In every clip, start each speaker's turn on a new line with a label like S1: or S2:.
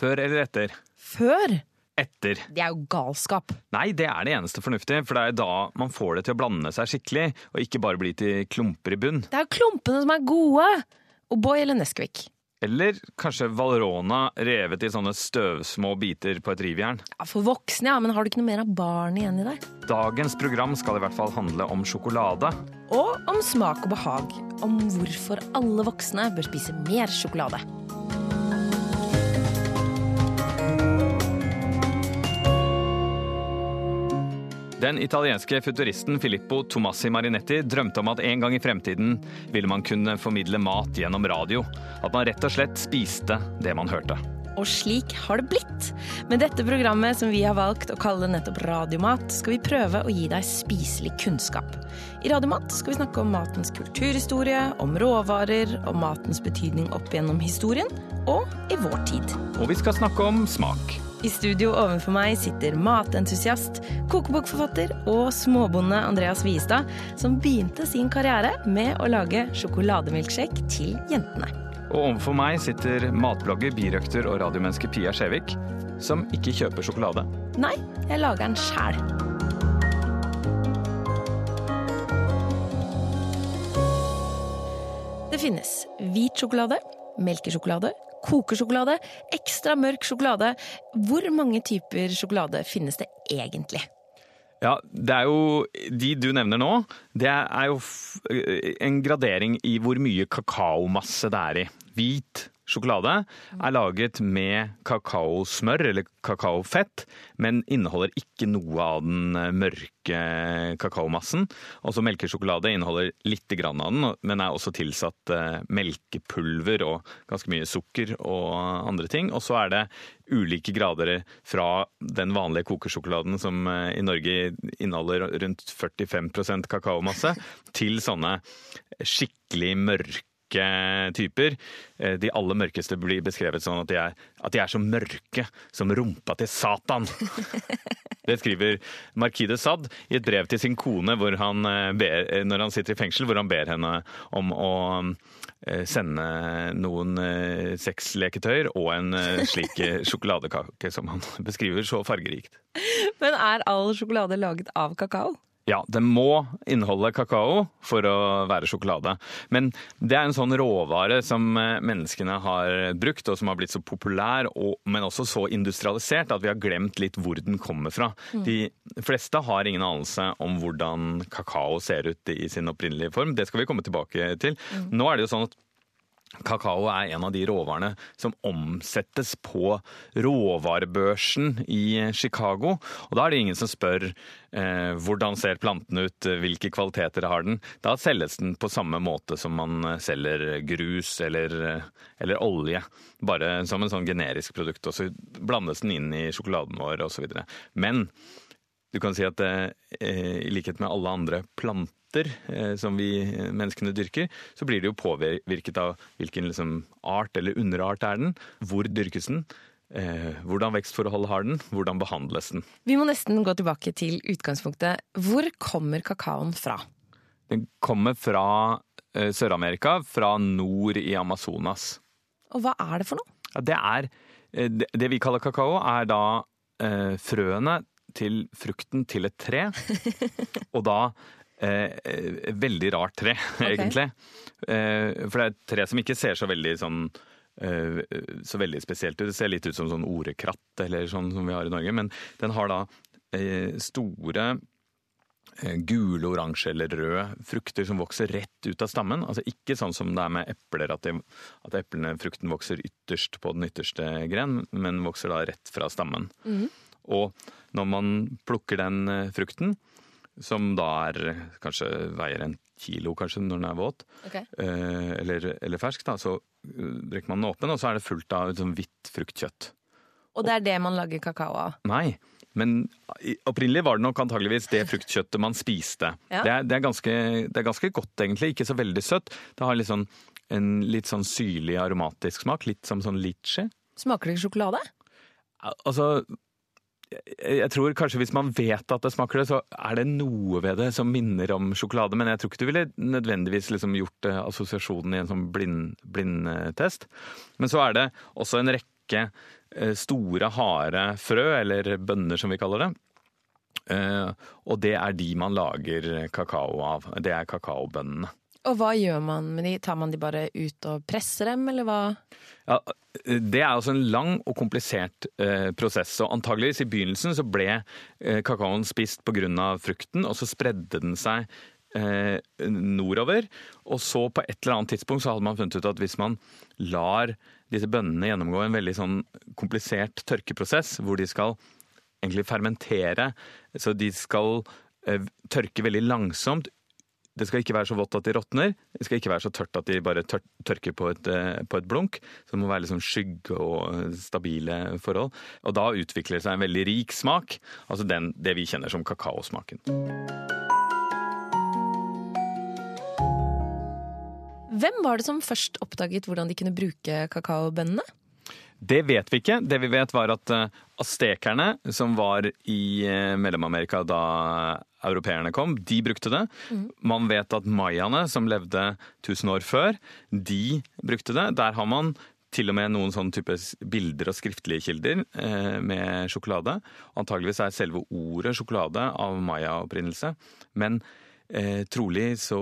S1: Før eller etter?
S2: Før?
S1: Etter.
S2: Det er jo galskap.
S1: Nei, det er det eneste fornuftige, for det er da man får det til å blande seg skikkelig, og ikke bare bli til klumper i bunn.
S2: Det er jo klumpene som er gode! O'boy eller Nesquik?
S1: Eller kanskje Valrona revet i sånne støvsmå biter på et rivjern.
S2: Ja, For voksne, ja, men har du ikke noe mer av barn igjen i deg?
S1: Dagens program skal i hvert fall handle om sjokolade.
S2: Og om smak og behag. Om hvorfor alle voksne bør spise mer sjokolade.
S1: Den italienske futuristen Filippo Tomassi Marinetti drømte om at en gang i fremtiden ville man kunne formidle mat gjennom radio. At man rett og slett spiste det man hørte.
S2: Og slik har det blitt. Med dette programmet som vi har valgt å kalle nettopp Radiomat, skal vi prøve å gi deg spiselig kunnskap. I Radiomat skal vi snakke om matens kulturhistorie, om råvarer, om matens betydning opp gjennom historien, og i vår tid.
S1: Og vi skal snakke om smak.
S2: I studio ovenfor meg sitter matentusiast, kokebokforfatter og småbonde Andreas Wiestad, som begynte sin karriere med å lage sjokolademilkshake til jentene.
S1: Og overfor meg sitter matblogger, birøkter og radiomenneske Pia Skjevik, som ikke kjøper sjokolade.
S2: Nei, jeg lager den sjæl. Det finnes hvit sjokolade, melkesjokolade, kokesjokolade, ekstra mørk sjokolade. Hvor mange typer sjokolade finnes det egentlig?
S1: Ja, det er jo De du nevner nå, det er jo en gradering i hvor mye kakaomasse det er i. Hvit sjokolade er laget med kakaosmør eller kakaofett, men inneholder ikke noe av den eh, mørke kakaomassen. Også melkesjokolade inneholder litt av den, men er også tilsatt eh, melkepulver og ganske mye sukker og andre ting. Og så er det ulike grader fra den vanlige kokesjokoladen som eh, i Norge inneholder rundt 45% kakaomasse, til sånne skikkelig mørke typer. Eh, De aller mørkeste blir beskrevet sånn at de er, at de er så mørke som rumpa til Satan. Det skriver Marquis de Sade i et brev til sin kone hvor han eh, ber, eh, når han sitter i fengsel, hvor han ber henne om å sende noen sexleketøyer og en slik sjokoladekake som han beskriver så fargerikt.
S2: Men er all sjokolade laget av kakao?
S1: Ja, det må inneholde kakao for å være sjokolade. Men det er en sånn råvare som eh, menneskene har brukt, og som har blitt så populær, men også så industrialisert at vi har glemt litt hvor den kommer fra. De fleste har ingen anelse om hvordan kakao ser ut i sin opprinnelige form. Det skal vi komme tilbake til. Nå er det jo sånn at Kakao er en av de råvarene som omsettes på råvarebørsen i Chicago. Og da er det ingen som spør eh, hvordan ser planten ut, hvilke kvaliteter har den. Da selges den på samme måte som man selger grus eller, eller olje. Bare som en sånn generisk produkt. Og så blandes den inn i sjokoladen vår osv. Men du kan si at eh, i likhet med alle andre planter eh, som vi eh, menneskene dyrker, så blir det jo påvirket av hvilken liksom, art eller underart er den, hvor dyrkes den, eh, hvordan vekstforhold har den, hvordan behandles den.
S2: Vi må nesten gå tilbake til utgangspunktet. Hvor kommer kakaoen fra?
S1: Den kommer fra Sør-Amerika, fra nord i Amazonas.
S2: Og hva er det for noe?
S1: Ja, det er det, vi kaller kakao, er da eh, frøene til frukten til et tre. og da veldig rart tre, egentlig. Eh, for det er et tre som ikke ser så veldig sånn eh, så veldig spesielt ut. Det ser litt ut som sånn orekratt eller sånn som vi har i Norge, men den har da eh, store eh, gule, oransje eller røde frukter som vokser rett ut av stammen. Altså ikke sånn som det er med epler, at, de, at eplene, frukten vokser ytterst på den ytterste gren, men vokser da rett fra stammen. Og når man plukker den eh, frukten, som da er kanskje veier en kilo kanskje når den er våt,
S2: Okay.
S1: eh, eller, eller fersk, da, så drikker brekker man den åpen, og så er det fullt av sånn hvitt fruktkjøtt.
S2: Og det er det man lager kakao av?
S1: Nei, men opprinnelig var det nok antageligvis det fruktkjøttet man spiste.
S2: Ja.
S1: Det, er, det, er ganske, det er ganske godt, egentlig. Ikke så veldig søtt. Det har litt sånn, en litt sånn syrlig aromatisk smak, litt som sånn litchi.
S2: Smaker det ikke sjokolade?
S1: Altså jeg tror kanskje hvis man vet at det smaker det, så er det noe ved det som minner om sjokolade. Men jeg tror ikke du ville nødvendigvis liksom gjort eh, assosiasjonen i en sånn blind- blindtest. Men så er det også en rekke eh, store, harde frø, eller bønner som vi kaller det. Eh, og det er de man lager kakao av. Det er kakaobønnene.
S2: Og hva gjør man med de? Tar man de bare ut og presser dem, eller hva?
S1: Ja, det er altså en lang og komplisert eh, prosess. og Antageligvis i begynnelsen så ble eh, kakaoen spist pga. frukten, og så spredde den seg eh, nordover. Og så på et eller annet tidspunkt så hadde man funnet ut at hvis man lar disse bønnene gjennomgå en veldig sånn komplisert tørkeprosess, hvor de skal egentlig fermentere, så de skal eh, tørke veldig langsomt det skal ikke være så vått at de råtner. Det skal ikke være så tørt at de bare tør tørker på et, eh, på et, blunk. Så det må være liksom skygge og stabile forhold. Og da utvikler det seg en veldig rik smak. Altså den, det vi kjenner som kakaosmaken.
S2: Hvem var det som først oppdaget hvordan de kunne bruke kakaobønnene?
S1: Det vet vi ikke. Det vi vet var at uh, aztekerne, som var i Mellom-Amerika da europeerne kom, de brukte det. Mm. Man vet at mayaene, som levde 1000 år før, de brukte det. Der har man til og med noen sånne type bilder og skriftlige kilder eh, med sjokolade. Antageligvis er selve ordet sjokolade av maya-opprinnelse. Men Eh, trolig så,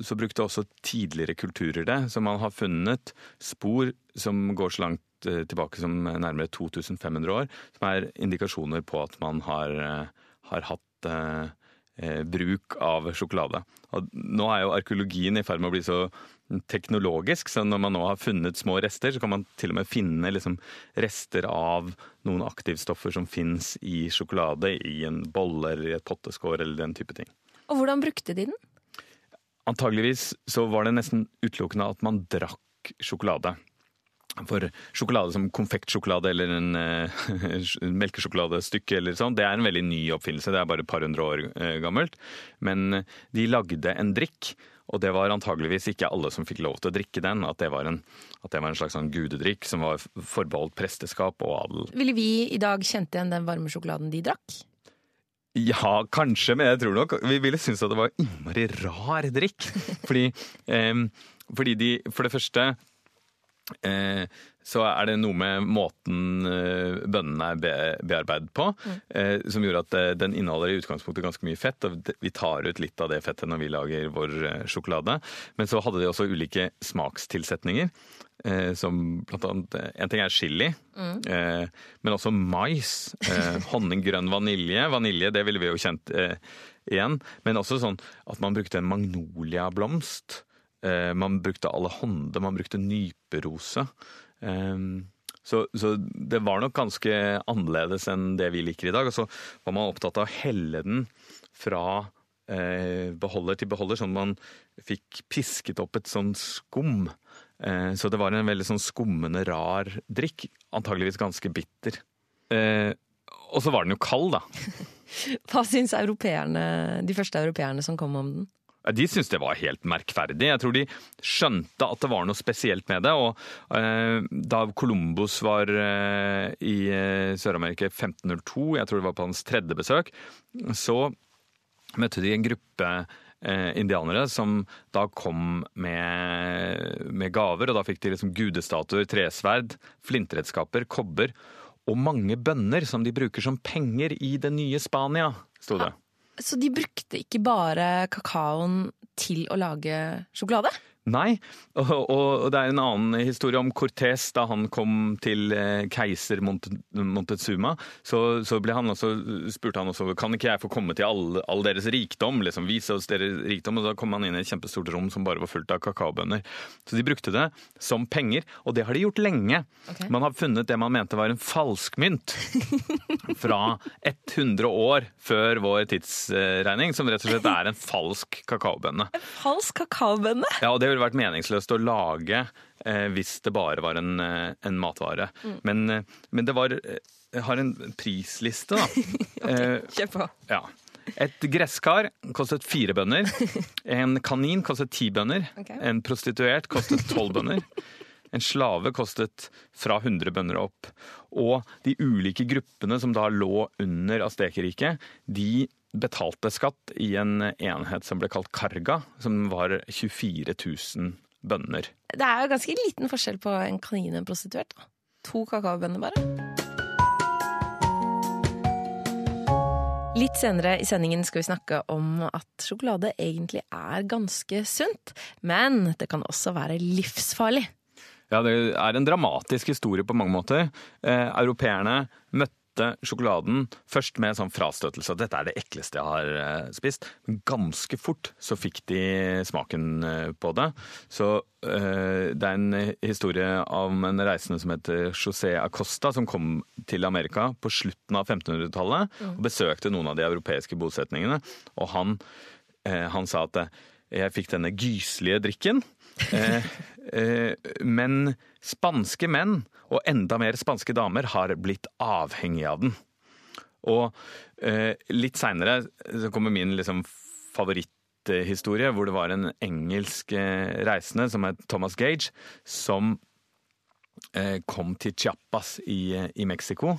S1: så, brukte også tidligere kulturer det. Så man har funnet spor som går så langt Eh, tilbake som nærmere 2500 år, som er indikasjoner på at man har, eh, har hatt eh, eh, bruk av sjokolade. Og nå er jo arkeologien i ferd med å bli så teknologisk, så når man nå har funnet små rester, så kan man til og med finne liksom rester av noen aktivstoffer som fins i sjokolade, i en bolle eller i et potteskår eller den type ting.
S2: Og hvordan brukte de den?
S1: Antageligvis så var det nesten utelukkende at man drakk sjokolade. For sjokolade som konfektsjokolade eller en uh, melkesjokoladestykke eller sånn, det er en veldig ny oppfinnelse. Det er bare et par hundre år uh, gammelt. Men de lagde en drikk, og det var antageligvis ikke alle som fikk lov til å drikke den. At det var en, det var en slags sånn gudedrikk som var forbeholdt presteskap og adel.
S2: Ville vi i dag kjent igjen den varme sjokoladen de drakk?
S1: Ja, kanskje, men jeg tror nok vi ville synes at det var innmari rar drikk. Fordi, um, fordi de, for det første Eh, så er det noe med måten eh, bønnene er bearbeidet på, mm. eh, som gjorde at eh, den inneholder i utgangspunktet ganske mye fett. og Vi tar ut litt av det fettet når vi lager vår sjokolade. Men så hadde de også ulike smakstilsetninger. Som blant annet En ting er chili, mm. men også mais. Honninggrønn vanilje. Vanilje, det ville vi jo kjent igjen. Men også sånn at man brukte en magnoliablomst. Eh, man brukte allehånde, man brukte nyperose. Så, så, det var nok ganske annerledes enn det vi liker i dag. Og så var man opptatt av å helle den fra eh, beholder til beholder, sånn man fikk pisket opp et sånn skum. Eh, så det var en veldig sånn skummende, rar drikk. Antageligvis ganske bitter. Og så var den jo kald, da.
S2: Hva syns de første europeerne som kom om den?
S1: De syntes det var helt merkverdig. Jeg tror de skjønte at det var noe spesielt med det. Og eh, da Columbus var eh, i eh, Sør-Amerika i 1502, jeg tror det var på hans tredje besøk, så møtte de en gruppe indianere som da kom med, med, gaver. Og da fikk de liksom gudestatuer, tresverd, flintredskaper, kobber og mange bønner som de bruker som penger i det nye Spania, sto det.
S2: Så de brukte ikke bare kakaoen til å lage sjokolade?
S1: Nei, og, og, det er en annen historie om Cortés. Da han kom til eh, keiser Montezuma, så, så han også, spurte han også kan ikke jeg få komme til all, all deres rikdom. liksom Vise oss deres rikdom. Og da kom han inn i et kjempestort rom som bare var fullt av kakaobønner. Så de brukte det som penger, og det har de gjort lenge. Okay. Man har funnet det man mente var en falskmynt fra 100 år før vår tidsregning, som rett og slett er en falsk kakaobønne.
S2: En falsk kakaobønne?
S1: Ja, og det ville vært meningsløst å lage eh, hvis det bare var en, eh, en matvare. Mm. Men, eh, men, det var Jeg har en prisliste, da.
S2: okay, Kjør på.
S1: Ja. Et gresskar kostet fire bønner. En kanin kostet ti bønner. Okay. En prostituert kostet tolv bønner. En slave kostet fra 100 bønner opp. Og de ulike gruppene som da lå under Astekeriket de betalte skatt i en enhet som ble kalt karga, som var 24 000 bønner.
S2: Det er jo ganske liten forskjell på en kanin og en prostituert, da. To kakaobønner, bare. Litt senere i sendingen skal vi snakke om at sjokolade egentlig er ganske sunt, men det kan også være livsfarlig.
S1: Ja, det er en dramatisk historie på mange måter. Eh, europeerne møtte sjokoladen først med sånn frastøtelse. Dette er det ekleste jeg har eh, spist. Men ganske fort så fikk de smaken eh, på det. Så eh, det er en historie om en reisende som heter José Acosta, som kom til Amerika på slutten av 1500-tallet og besøkte noen av de europeiske bosetningene. Og han, eh, han sa at eh, jeg fikk denne gyselige drikken. Eh, eh, men spanske menn, og enda mer spanske damer, har blitt avhengige av den. Og eh, litt seinere kommer min liksom favoritthistorie, hvor det var en engelsk eh, reisende som het Thomas Gage, som eh, kom til Chiapas i, i Mexico.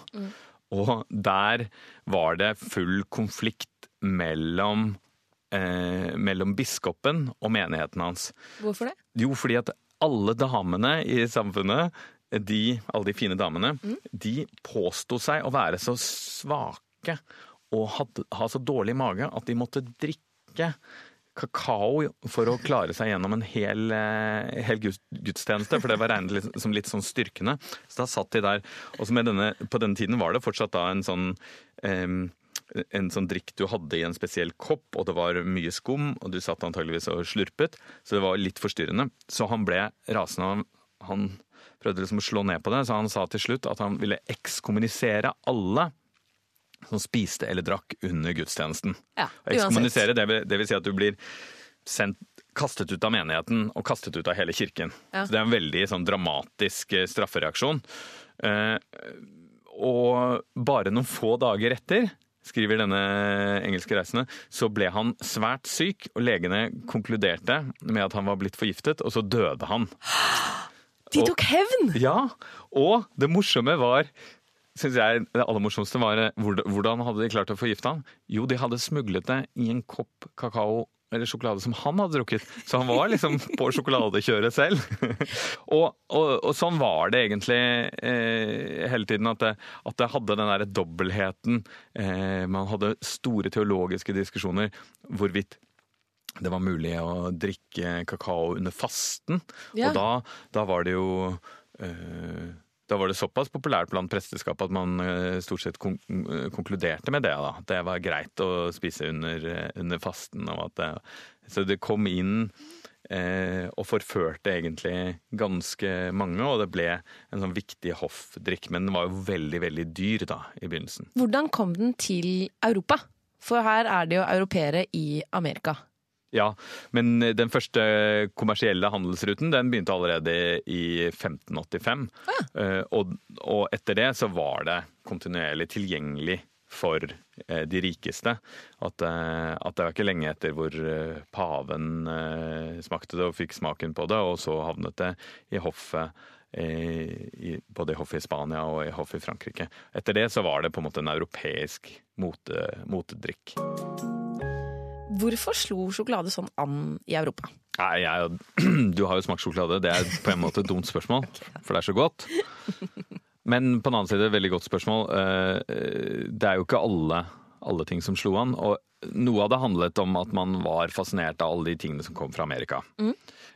S1: Og der var det full konflikt mellom eh, mellom biskopen og menigheten hans.
S2: Hvorfor det?
S1: Jo, fordi at alle damene i samfunnet, de, alle de fine damene, de påsto seg å være så svake og hadde, ha så dårlig mage at de måtte drikke kakao for å klare seg gjennom en hel, eh, hel gudstjeneste, for det var regnet litt, som litt sånn styrkende. Så da satt de der. Og så med denne, på denne tiden var det fortsatt da en sånn em, en sånn drikk du hadde i en spesiell kopp, og det var mye skum, og du satt antageligvis og slurpet, så det var litt forstyrrende. Så han ble rasende. Han, prøvde liksom å slå ned på det, så han sa til slutt at han ville ekskommunisere alle som spiste eller drakk under gudstjenesten.
S2: Ja,
S1: Ekskommunisere, det vil, det vil si at du blir sendt, kastet ut av menigheten og kastet ut av hele kirken.
S2: Ja.
S1: Så det er en veldig sånn dramatisk eh, straffereaksjon. Eh, og bare noen få dager etter, skriver denne engelske reisende, så ble han svært syk, og legene konkluderte med at han var blitt forgiftet, og så døde han.
S2: De tok hevn!
S1: Ja, og det morsomme var synes jeg Det aller morsomste var eh, hvordan hadde de klart å forgifte han? Jo, de hadde smuglet det i en kopp kakao eller sjokolade som han hadde drukket. Så han var liksom på sjokoladekjøret selv. og, og, og sånn var det egentlig eh, hele tiden, at det, at det hadde den derre dobbeltheten. Eh, man hadde store teologiske diskusjoner hvorvidt det var mulig å drikke kakao under fasten.
S2: Ja.
S1: Og da, da var det jo eh, da var det såpass populært blant presteskapet at man eh, stort sett eh, konkluderte med det. da. Det var greit å spise under, eh, under fasten. Det, så det kom inn eh, og forførte egentlig ganske mange, og det ble en sånn viktig hoffdrikk. Men den var jo veldig, veldig dyr da, i begynnelsen.
S2: Hvordan kom den til Europa? For her er det jo europeere i Amerika.
S1: Ja, men den første kommersielle handelsruten den begynte allerede i 1585. Ah. Og, og etter det så var det kontinuerlig tilgjengelig for eh, de rikeste. At, eh, at det var ikke lenge etter hvor eh, paven eh, smakte det og fikk smaken på det, og så havnet det i hoffet. eh, I, både i hoffet i Spania og i hoffet i Frankrike. Etter det så var det på en måte en europeisk mote, motedrikk.
S2: Hvorfor slo sjokolade sånn an i Europa?
S1: Nei, jeg, Du har jo smakt sjokolade. Det er på en måte et dumt spørsmål, for det er så godt. Men på den annen side, veldig godt spørsmål. Eh, Det er jo ikke alle, alle ting som slo an. Og noe av det handlet om at man var fascinert av alle de tingene som kom fra Amerika.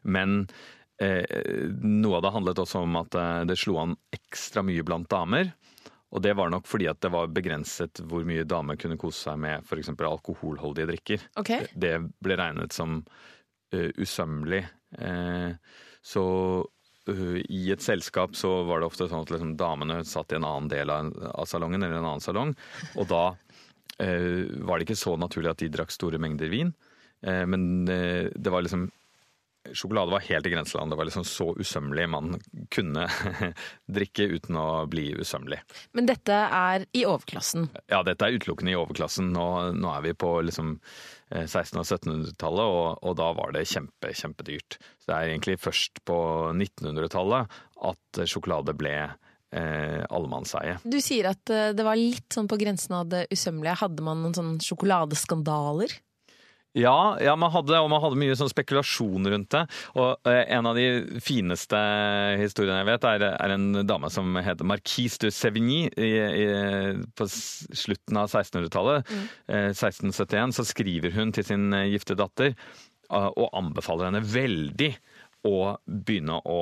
S1: Men eh, noe av det handlet også om at eh, det slo an ekstra mye blant damer. Og det var nok fordi at det var begrenset hvor mye damer kunne kose seg med f.eks. alkoholholdige drikker.
S2: Okay.
S1: Det ble regnet som uh, usømmelig. Uh, så uh, i et selskap så var det ofte sånn at liksom, damene satt i en annen del av, av salongen, eller en annen salong, og da var det ikke så naturlig at de drakk store mengder vin. Men det var liksom Sjokolade var helt i grenseland. Det var liksom så usømmelig man kunne drikke uten å bli usømmelig.
S2: Men dette er i overklassen.
S1: Ja, dette er utelukkende i overklassen. Nå, nå er vi på liksom eh, 1600- og 1700-tallet, og, og da var det kjempe, kjempedyrt. Så det er egentlig først på 1900-tallet at sjokolade ble eh, allemannseie.
S2: Du sier at eh, det var litt sånn på grensen av det usømmelige. Hadde man noen sånne sjokoladeskandaler?
S1: Ja, ja man hadde, og man hadde mye sånn spekulasjon rundt det. Og eh, En av de fineste historiene jeg vet, er, er en dame som heter Marquise de Sevigny. I, i, på slutten av 1600-tallet, mm. eh, 1671, så skriver hun til sin eh, gifte datter eh, og anbefaler henne veldig å begynne å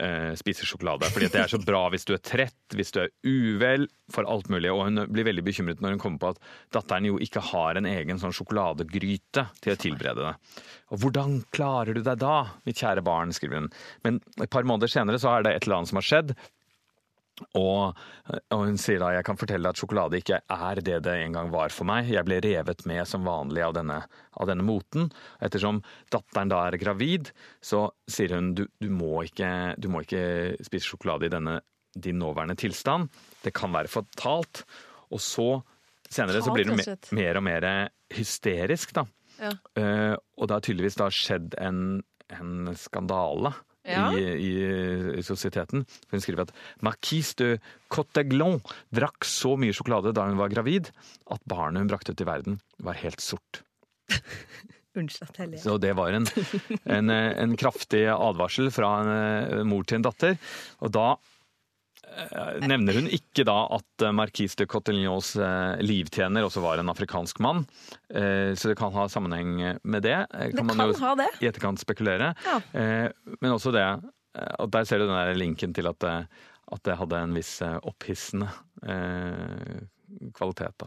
S1: uh, spiser sjokolade. Fordi det er så bra hvis du er trett, hvis du er uvel, for alt mulig. Og hun blir veldig bekymret når hun kommer på at datteren jo ikke har en egen sånn sjokoladegryte til å tilberede det. Og hvordan klarer du deg da, mitt kjære barn, skriver hun. Men et par måneder senere så er det et eller annet som har skjedd. Og, og, hun sier da jeg kan fortelle at sjokolade ikke er det det en gang var for meg. Jeg ble revet med som vanlig av denne, av denne moten. Ettersom datteren da er gravid, så sier hun du, du, må, ikke, du må ikke spise sjokolade i denne, din nåværende tilstand. Det kan være fatalt. Og så senere så blir hun mer og mer hysterisk, da. Ja. Uh, og det har tydeligvis da skjedd en, en skandale ja. i, i, i, sosieteten. Hun skriver at Marquise de Coteglon drakk så mye sjokolade da hun var gravid, at barnet hun brakte til verden, var helt sort.
S2: Unnskyld,
S1: så det var en, en, en kraftig advarsel fra en, en mor til en datter. Og da Eh, nevner hun ikke da at marquis de Cotignons eh, livtjener også var en afrikansk mann. Så det kan ha sammenheng med det.
S2: Kan det man kan jo ha det.
S1: i etterkant spekulere. Ja. Men også det Og der ser du den der linken til at, at det hadde en viss opphissende kvalitet, da.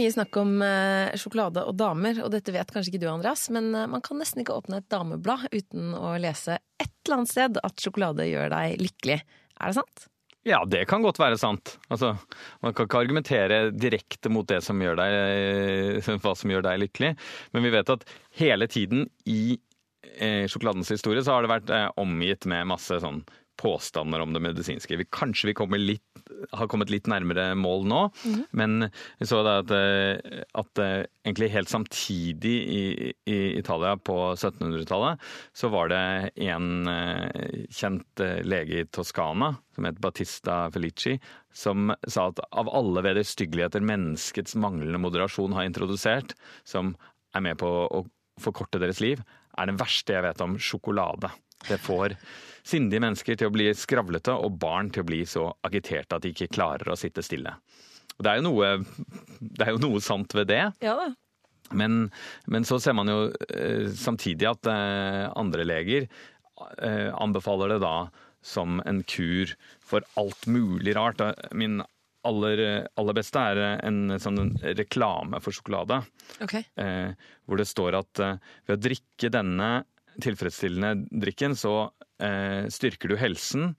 S2: Mye snakk om eh, sjokolade og damer, og dette vet kanskje ikke du, Andreas, men eh, man kan nesten ikke åpne et dameblad uten å lese et eller annet sted at sjokolade gjør deg lykkelig. Er det sant?
S1: Ja, det kan godt være sant. Altså, man kan ikke argumentere direkte mot det som gjør deg, eh, hva som gjør deg lykkelig, men vi vet at hele tiden i sjokoladens historie så har det vært omgitt med masse sånn påstander om det medisinske. Kanskje vi kommer litt, har kommet litt nærmere mål nå, mm. men vi så da at, eh, at, eh, egentlig helt samtidig i, i Italia på 1700-tallet så var det en eh, kjent lege i Toskana som het Battista Felici, som sa at av alle vederstyggeligheter menneskets manglende moderasjon har introdusert, som er med på å forkorte deres liv, er den verste jeg vet om sjokolade. Det får sindige mennesker til å bli skravlete og barn til å bli så agiterte at de ikke klarer å sitte stille. Og det er jo noe, er jo noe sant ved det.
S2: Ja da.
S1: Men, men, så ser man jo eh, samtidig at eh, andre leger eh, anbefaler det da som en kur for alt mulig rart. Min aller, aller beste er en sånn reklame for sjokolade.
S2: Okay.
S1: Eh, hvor det står at eh, ved å drikke denne tilfredsstillende drikken, så styrker du helsen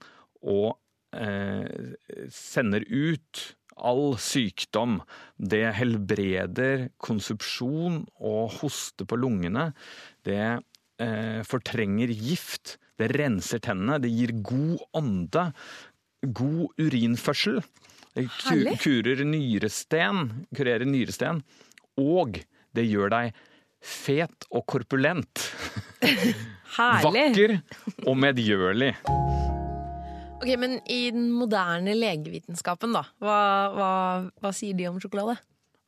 S1: og eh, sender ut all sykdom. Det helbreder konsupsjon og hoste på lungene. Det eh, fortrenger gift. Det renser tennene. Det gir god ånde. God urinførsel. Det kurer nyresten. Kurerer nyresten. Og det gjør deg fet og korpulent.
S2: Herlig!
S1: Vakker og medgjørlig.
S2: Ok, Men i den moderne legevitenskapen, da, hva, hva, hva sier de om sjokolade?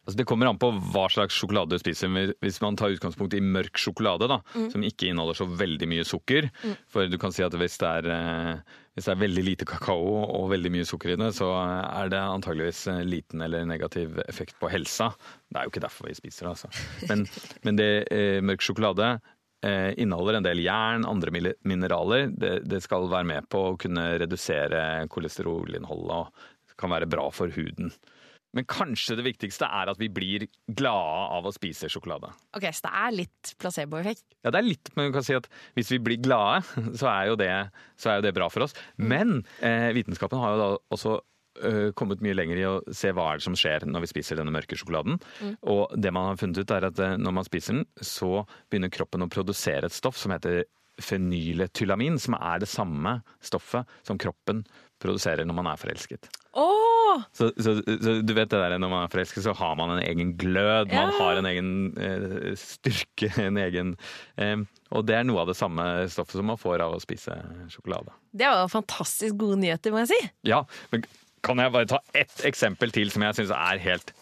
S1: Altså det kommer an på hva slags sjokolade du spiser. Hvis man tar utgangspunkt i mørk sjokolade, da, mm. som ikke inneholder så veldig mye sukker mm. For du kan si at hvis det, er, eh, hvis det, er, veldig lite kakao og veldig mye sukker i det, så er det antageligvis eh, liten eller negativ effekt på helsa. Det er jo ikke derfor vi spiser det, altså. Men, men det, eh, mørk sjokolade inneholder en del jern, andre mineraler. Det, det, skal være med på å kunne redusere kolesterolinnholdet og kan være bra for huden. Men kanskje det viktigste er at vi blir glade av å spise sjokolade.
S2: Ok, Så det er litt placeboeffekt?
S1: Ja, det er litt, men du kan si at hvis vi blir glade, så er jo det, er jo det bra for oss. Mm. Men eh, vitenskapen har jo da også uh, kommet mye lenger i å se hva er det som skjer når vi spiser denne mørke sjokoladen. Mm. Og det man har funnet ut er at uh, når man spiser den, så begynner kroppen å produsere et stoff som heter fenyletylamin, som er det samme stoffet som kroppen produserer når man er forelsket.
S2: Åh!
S1: Så, så, så du vet det der, når man er forelsket, så har man en egen glød, man har en egen eh, styrke, en egen eh, Og det er noe av det samme stoffet som man får av å spise sjokolade.
S2: Det var fantastisk gode nyheter, må jeg si.
S1: Ja, men kan jeg bare ta ett eksempel til som jeg syns er helt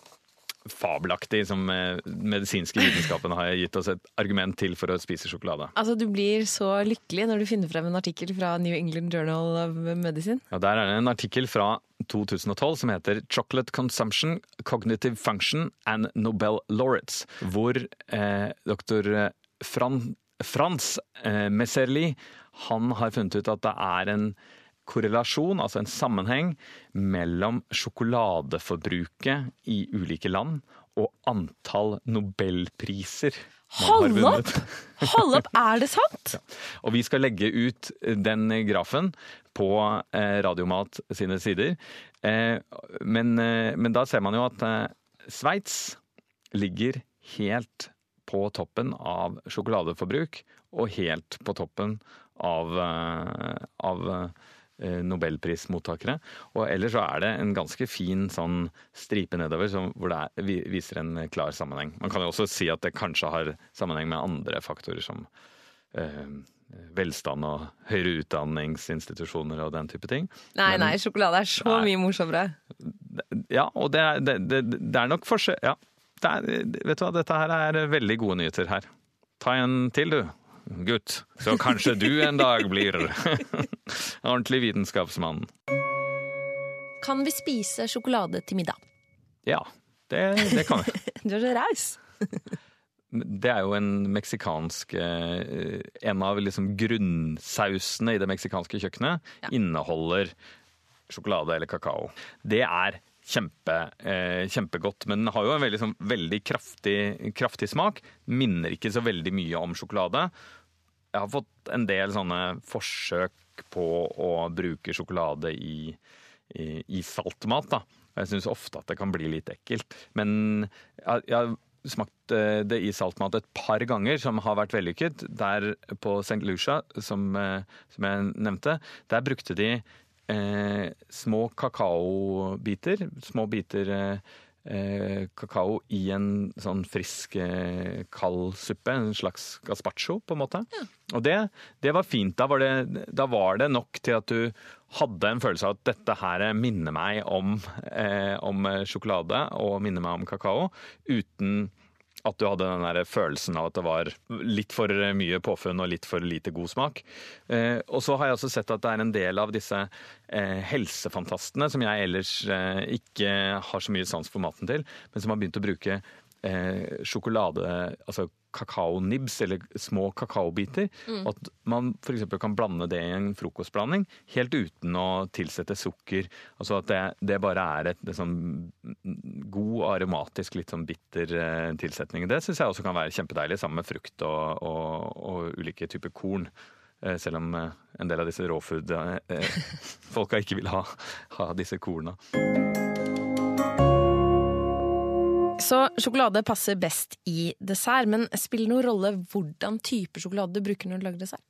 S1: fabelaktig, som eh, medisinske vitenskapen har gitt oss et argument til for å spise sjokolade.
S2: Altså, Du blir så lykkelig når du finner frem en artikkel fra New England Journal of Medicine.
S1: Ja, der er det en artikkel fra 2012 som heter 'Chocolate Consumption, Cognitive Function and Nobel Laureates', hvor eh, doktor Fran, Frans eh, Messerli han har funnet ut at det er en korrelasjon, altså en sammenheng, mellom sjokoladeforbruket i ulike land og antall nobelpriser
S2: Hold opp! Hold opp, er det sant?
S1: Og vi skal legge ut den grafen på eh, Radiomat sine sider. Eh, men, eh, men da ser man jo at Sveits ligger helt på toppen av sjokoladeforbruk, og helt på toppen av, av nobelprismottakere. Og ellers så er det en ganske fin sånn stripe nedover som, hvor det er, viser en klar sammenheng. Man kan jo også si at det kanskje har sammenheng med andre faktorer som eh, velstand og høyere utdanningsinstitusjoner og den type ting.
S2: Nei,
S1: Men-
S2: nei, sjokolade er så
S1: Nei.
S2: mye morsommere.
S1: Ja, og det er, det, det, det er nok forskjell... Ja. Er, vet du hva, dette her er veldig gode nyheter her. Ta en til, du. Gutt. Så kanskje du en dag blir ordentlig vitenskapsmann.
S2: Kan vi spise sjokolade til middag?
S1: Ja, det, det kan vi.
S2: Du er så raus.
S1: Det er jo en meksikansk eh, En av liksom grunnsausene i det meksikanske kjøkkenet inneholder sjokolade eller kakao. Det er kjempe, eh, kjempegodt, men har jo en veldig, sånn, veldig kraftig, kraftig smak. Minner ikke så veldig mye om sjokolade. Jeg har fått en del sånne forsøk på å bruke sjokolade i, i, i saltmat. Da. Jeg syns ofte at det kan bli litt ekkelt. Men jeg, jeg har smakt eh, det i saltmat et par ganger, som har vært vellykket. Der på St. Lucia, som, eh, som jeg nevnte, der brukte de eh, små kakaobiter. Små biter eh, kakao i en sånn frisk, eh, kald suppe. En slags gazpacho, på en måte. Og det, det var fint. Da var det, da var det nok til at du hadde en følelse av at dette her minner meg om, eh, om sjokolade og minner meg om kakao, uten at du hadde den der følelsen av at det var litt for mye påfunn og litt for lite god smak. Eh, og så har jeg også sett at det er en del av disse eh, helsefantastene som jeg ellers eh, ikke har så mye sans for maten til, men som har begynt å bruke sjokolade, altså kakaonibs, eller små kakaobiter. Mm. at man f.eks. kan blande det i en frokostblanding helt uten å tilsette sukker. Altså at det, det bare er et, liksom, god, aromatisk, litt sånn bitter eh, tilsetning. Det syns jeg også kan være kjempedeilig sammen med frukt og, og, og ulike typer korn. Eh, Selv om eh, en del av disse råfood-folka ikke vil ha, ha disse korna.
S2: Så sjokolade passer best i dessert, men spiller det noen rolle hvordan type sjokolade du bruker når du lager dessert?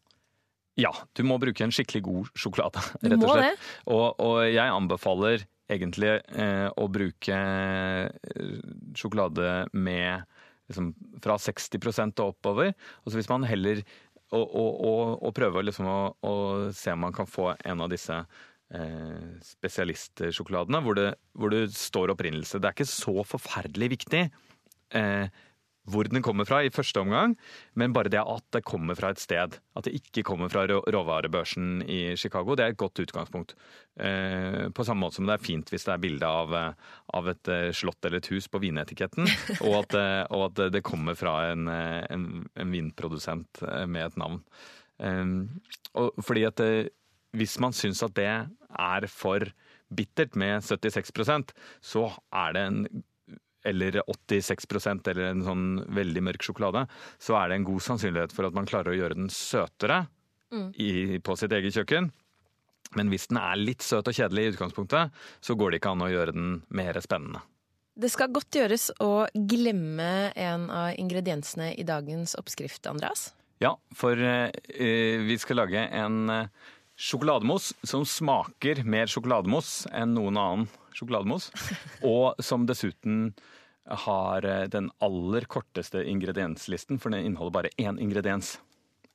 S1: Ja, du må bruke en skikkelig god sjokolade, rett og slett. Og, og jeg anbefaler egentlig eh, å bruke eh, sjokolade med liksom, fra 60 og oppover. Og så hvis man heller og, og, og, prøver liksom å, å se om man kan få en av disse spesialistsjokoladene hvor det, hvor det står opprinnelse. Det er ikke så forferdelig viktig eh, hvor den kommer fra i første omgang, men bare det at det kommer fra et sted. At det ikke kommer fra råvarebørsen i Chicago, det er et godt utgangspunkt. Eh, på samme måte som det er fint hvis det er bilde av, eh, av et eh, slott eller et hus på vinetiketten, og at, eh, og at det kommer fra en, eh, en, en vinprodusent eh, med et navn. Eh, fordi at eh, hvis man syns at det er for bittert med 76% så er det en eller 86% eller en sånn veldig mørk sjokolade, så er det en god sannsynlighet for at man klarer å gjøre den søtere i, på sitt eget kjøkken. Men hvis den er litt søt og kjedelig i utgangspunktet, så går det ikke an å gjøre den mer spennende.
S2: Det skal godt gjøres å glemme en av ingrediensene i dagens oppskrift, Andreas.
S1: Ja, for eh, vi skal lage en eh, sjokolademos som smaker mer sjokolademos enn noen annen sjokolademos. og som dessuten har eh, den aller korteste ingredienslisten, for den inneholder bare én ingrediens.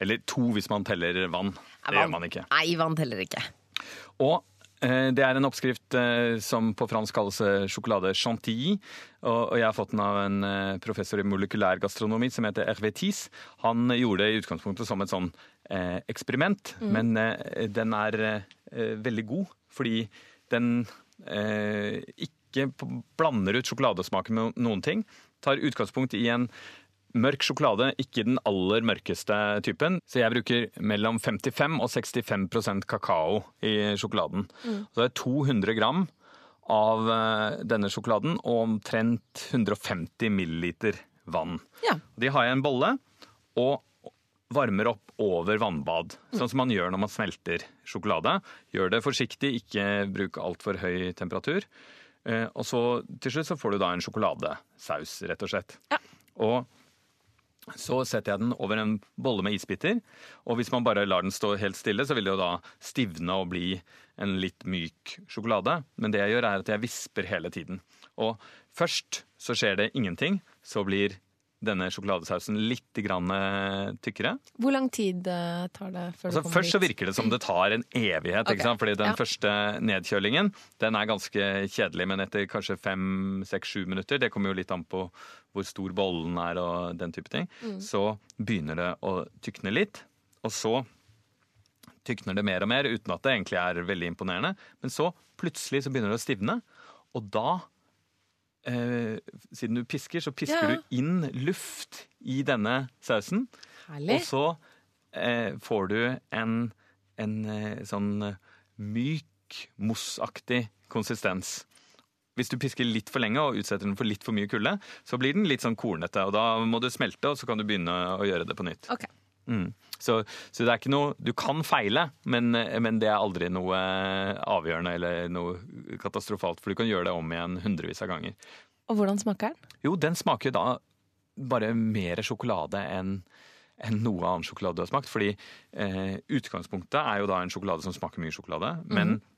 S1: Eller to hvis man teller vann. Det gjør man ikke.
S2: Nei, vann teller ikke.
S1: Og eh, det er en oppskrift eh, som på fransk kalles sjokolade chantilly. Og, jeg har fått den av en professor i molekylær gastronomi som heter Hervé Tis. Han gjorde det i utgangspunktet som et sånn eh, eksperiment, men eh, den er eh, veldig god fordi den eh, ikke blander ut sjokoladesmaken med noen ting. Tar utgangspunkt i en mørk sjokolade, ikke den aller mørkeste typen. Så jeg bruker mellom 55 og 65% kakao i sjokoladen. Så det er 200 gram av denne sjokoladen og omtrent 150 milliliter vann.
S2: Ja.
S1: De har jeg i en bolle og varmer opp over vannbad, sånn som man gjør når man smelter sjokolade. Gjør det forsiktig, ikke bruk altfor høy temperatur. Eh, Og så til slutt så får du da en sjokoladesaus, rett og slett.
S2: Ja.
S1: Og så setter jeg den over en bolle med isbiter. Og hvis man bare lar den stå helt stille, så vil det jo da stivne og bli en litt myk sjokolade. Men det jeg gjør, er at jeg visper hele tiden. Og først så skjer det ingenting. Så blir denne sjokoladesausen litt grann eh, tykkere.
S2: Hvor lang tid eh, tar det før
S1: Altså,
S2: du kommer
S1: først så virker det som det tar en evighet,
S2: Okay.
S1: ikke sant? fordi den
S2: ja.
S1: første nedkjølingen den er ganske kjedelig, men etter kanskje fem, seks, sju minutter, det kommer jo litt an på hvor stor bollen er og den type ting,
S2: Mm.
S1: så begynner det å tykne litt, og så tykner det mer og mer uten at det egentlig er veldig imponerende, men så plutselig så begynner det å stivne, og da eh, siden du pisker, så pisker
S2: Ja.
S1: du inn luft i denne sausen.
S2: Herlig.
S1: Og så eh, får du en, en eh, sånn eh, myk, mossaktig konsistens. Hvis du pisker litt for lenge og utsetter den for litt for mye kulde, så blir den litt sånn kornete. og Da må du smelte, og så kan du begynne å gjøre det på nytt.
S2: Ok.
S1: Mm. Så, så det er ikke noe Du kan feile, men, men det er aldri noe avgjørende eller noe katastrofalt, for du kan gjøre det om igjen hundrevis av ganger.
S2: Og hvordan smaker den?
S1: Jo, den smaker da bare mer sjokolade enn enn noe annen sjokolade du har smakt. Fordi eh, utgangspunktet er jo da en sjokolade som smaker mye sjokolade. Men, eh,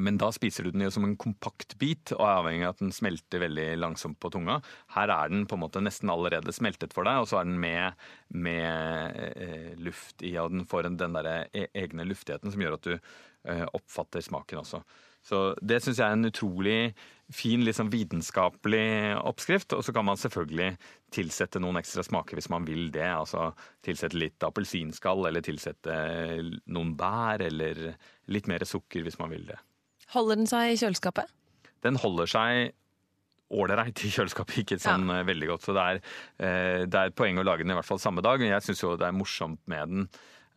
S1: men da spiser du den jo som en kompakt bit, og er avhengig av at den smelter veldig langsomt på tunga. Her er den på en måte nesten allerede smeltet for deg, og så er den med, med eh, luft i, og den får en, den der e- egne luftigheten som gjør at du eh, oppfatter smaken også. Så det syns jeg er en utrolig fin, sånn vitenskapelig oppskrift. Og så kan man selvfølgelig tilsette noen ekstra smaker hvis man vil det. Altså tilsette litt appelsinskall, eller tilsette noen bær, eller litt mer sukker hvis man vil det.
S2: Holder den seg i kjøleskapet?
S1: Den holder seg ålreit i kjøleskapet, ikke sånn ja. veldig godt. Så det er, eh, det er et poeng å lage den i hvert fall samme dag. Men jeg syns jo det er morsomt med den,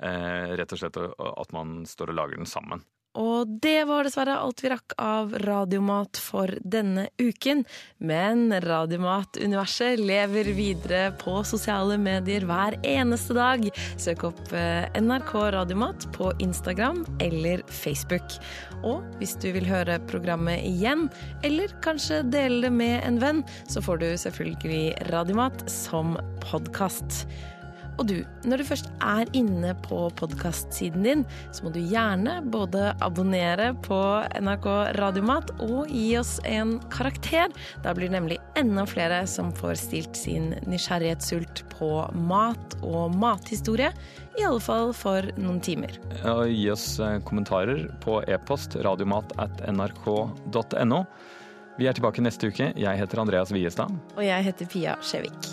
S1: eh, rett og slett at man står og lager den sammen.
S2: Og det var dessverre alt vi rakk av Radiomat for denne uken. Men Radiomat-universet lever videre på sosiale medier hver eneste dag. Søk opp eh, NRK Radiomat på Instagram eller Facebook. Og hvis du vil høre programmet igjen, eller kanskje dele det med en venn, så får du selvfølgelig Radiomat som podkast. Og du, når du først er inne på podkastsiden din, så må du gjerne både abonnere på NRK Radiomat og gi oss en karakter. Da blir det nemlig enda flere som får stilt sin nysgjerrighetssult på mat og mathistorie. I alle fall for noen timer.
S1: Og gi oss eh, kommentarer på e-post radiomat at nrk.no. Vi er tilbake neste uke. Jeg heter Andreas Wiestad.
S2: Og jeg heter Pia Skjevik.